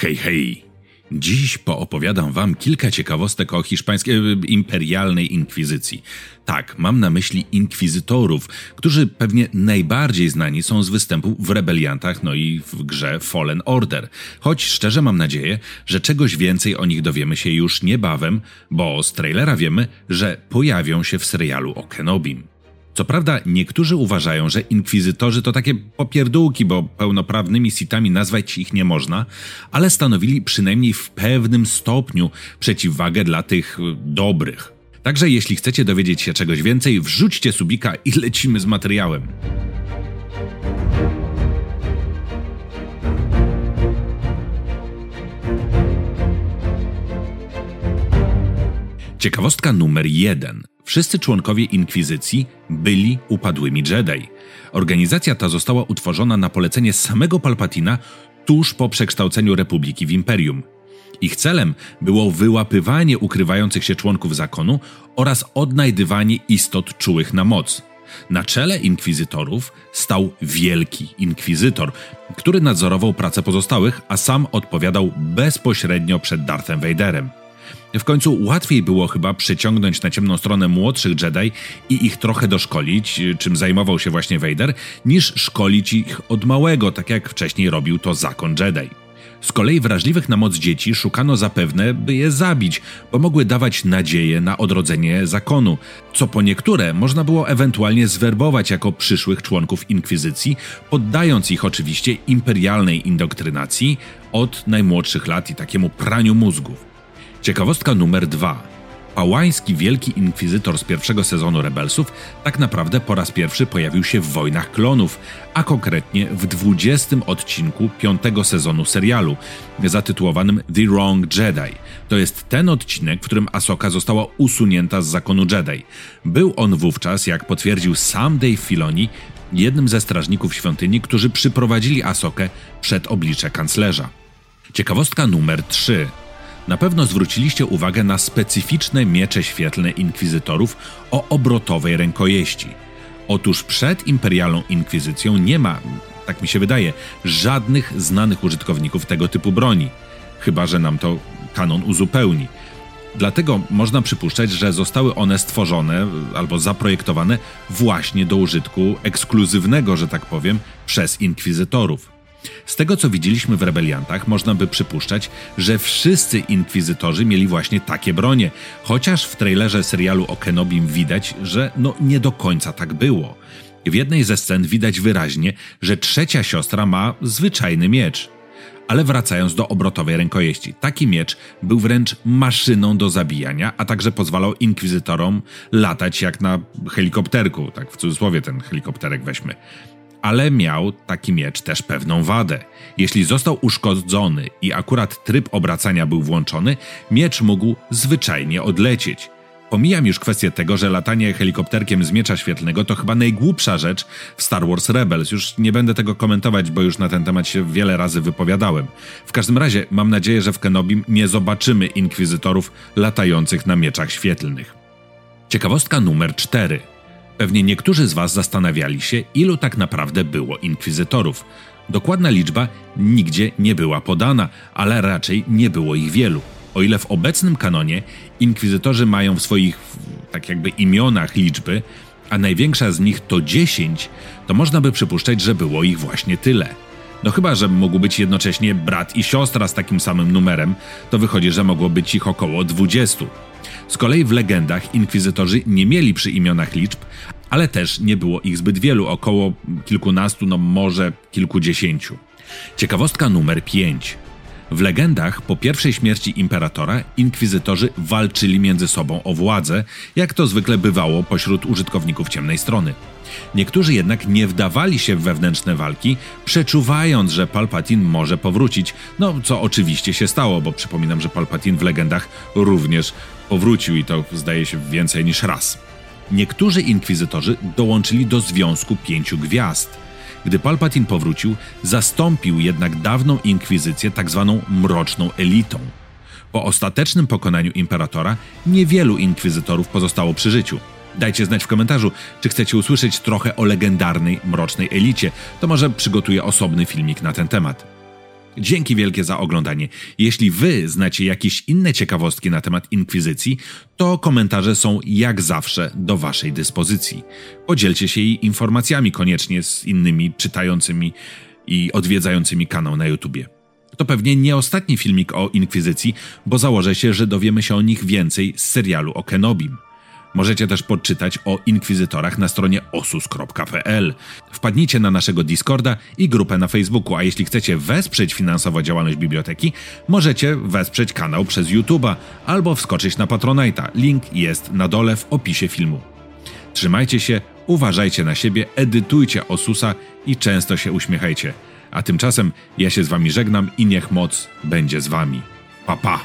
Hej, hej! Dziś poopowiadam wam kilka ciekawostek o hiszpańskiej e, imperialnej inkwizycji. Tak, mam na myśli inkwizytorów, którzy pewnie najbardziej znani są z występu w rebeliantach, no i w grze Fallen Order. Choć szczerze mam nadzieję, że czegoś więcej o nich dowiemy się już niebawem, bo z trailera wiemy, że pojawią się w serialu o Kenobim. Co prawda, niektórzy uważają, że inkwizytorzy to takie popierdółki, bo pełnoprawnymi sitami nazwać ich nie można, ale stanowili przynajmniej w pewnym stopniu przeciwwagę dla tych y, dobrych. Także jeśli chcecie dowiedzieć się czegoś więcej, wrzućcie subika i lecimy z materiałem. Ciekawostka numer jeden. Wszyscy członkowie Inkwizycji byli upadłymi Jedi. Organizacja ta została utworzona na polecenie samego Palpatina tuż po przekształceniu Republiki w Imperium. Ich celem było wyłapywanie ukrywających się członków zakonu oraz odnajdywanie istot czułych na moc. Na czele inkwizytorów stał wielki inkwizytor, który nadzorował pracę pozostałych, a sam odpowiadał bezpośrednio przed Darthem Vaderem. W końcu łatwiej było chyba przyciągnąć na ciemną stronę młodszych Jedi i ich trochę doszkolić, czym zajmował się właśnie Vader, niż szkolić ich od małego, tak jak wcześniej robił to zakon Jedi. Z kolei wrażliwych na moc dzieci szukano zapewne, by je zabić, bo mogły dawać nadzieję na odrodzenie zakonu, co po niektóre można było ewentualnie zwerbować jako przyszłych członków inkwizycji, poddając ich oczywiście imperialnej indoktrynacji od najmłodszych lat i takiemu praniu mózgów. Ciekawostka numer dwa. Pałański Wielki Inkwizytor z pierwszego sezonu Rebelsów tak naprawdę po raz pierwszy pojawił się w Wojnach Klonów, a konkretnie w 20 odcinku piątego sezonu serialu, zatytułowanym The Wrong Jedi. To jest ten odcinek, w którym Asoka została usunięta z zakonu Jedi. Był on wówczas, jak potwierdził sam Dave Filoni, jednym ze strażników świątyni, którzy przyprowadzili Asokę przed oblicze kanclerza. Ciekawostka numer 3. Na pewno zwróciliście uwagę na specyficzne miecze świetlne inkwizytorów o obrotowej rękojeści. Otóż przed imperialną inkwizycją nie ma, tak mi się wydaje, żadnych znanych użytkowników tego typu broni. Chyba, że nam to kanon uzupełni. Dlatego można przypuszczać, że zostały one stworzone albo zaprojektowane właśnie do użytku ekskluzywnego, że tak powiem, przez inkwizytorów. Z tego co widzieliśmy w rebeliantach, można by przypuszczać, że wszyscy inkwizytorzy mieli właśnie takie bronie, chociaż w trailerze serialu o Kenobim widać, że no nie do końca tak było. W jednej ze scen widać wyraźnie, że trzecia siostra ma zwyczajny miecz. Ale wracając do obrotowej rękojeści, taki miecz był wręcz maszyną do zabijania, a także pozwalał inkwizytorom latać jak na helikopterku, tak w cudzysłowie ten helikopterek weźmy ale miał taki miecz też pewną wadę. Jeśli został uszkodzony i akurat tryb obracania był włączony, miecz mógł zwyczajnie odlecieć. Pomijam już kwestię tego, że latanie helikopterkiem z miecza świetlnego to chyba najgłupsza rzecz w Star Wars Rebels. Już nie będę tego komentować, bo już na ten temat się wiele razy wypowiadałem. W każdym razie mam nadzieję, że w Kenobim nie zobaczymy inkwizytorów latających na mieczach świetlnych. Ciekawostka numer 4. Pewnie niektórzy z Was zastanawiali się, ilu tak naprawdę było inkwizytorów. Dokładna liczba nigdzie nie była podana, ale raczej nie było ich wielu. O ile w obecnym kanonie inkwizytorzy mają w swoich, tak jakby, imionach liczby, a największa z nich to 10, to można by przypuszczać, że było ich właśnie tyle. No chyba, że mógł być jednocześnie brat i siostra z takim samym numerem, to wychodzi, że mogło być ich około 20. Z kolei w legendach inkwizytorzy nie mieli przy imionach liczb, ale też nie było ich zbyt wielu, około kilkunastu, no może kilkudziesięciu. Ciekawostka numer 5. W legendach po pierwszej śmierci imperatora inkwizytorzy walczyli między sobą o władzę, jak to zwykle bywało pośród użytkowników ciemnej strony. Niektórzy jednak nie wdawali się w wewnętrzne walki, przeczuwając, że Palpatine może powrócić, no co oczywiście się stało, bo przypominam, że Palpatine w legendach również powrócił i to zdaje się więcej niż raz. Niektórzy inkwizytorzy dołączyli do Związku Pięciu Gwiazd. Gdy Palpatine powrócił, zastąpił jednak dawną inkwizycję tzw. Tak mroczną elitą. Po ostatecznym pokonaniu imperatora niewielu inkwizytorów pozostało przy życiu. Dajcie znać w komentarzu, czy chcecie usłyszeć trochę o legendarnej mrocznej elicie. To może przygotuję osobny filmik na ten temat. Dzięki wielkie za oglądanie. Jeśli wy znacie jakieś inne ciekawostki na temat inkwizycji, to komentarze są jak zawsze do waszej dyspozycji. Podzielcie się jej informacjami koniecznie z innymi czytającymi i odwiedzającymi kanał na YouTubie. To pewnie nie ostatni filmik o inkwizycji, bo założę się, że dowiemy się o nich więcej z serialu o Kenobim. Możecie też podczytać o inkwizytorach na stronie osus.pl. Wpadnijcie na naszego Discorda i grupę na Facebooku, a jeśli chcecie wesprzeć finansowo działalność biblioteki, możecie wesprzeć kanał przez YouTube'a albo wskoczyć na Patronite'a. Link jest na dole w opisie filmu. Trzymajcie się, uważajcie na siebie, edytujcie Osusa i często się uśmiechajcie. A tymczasem ja się z wami żegnam i niech moc będzie z wami. Pa pa!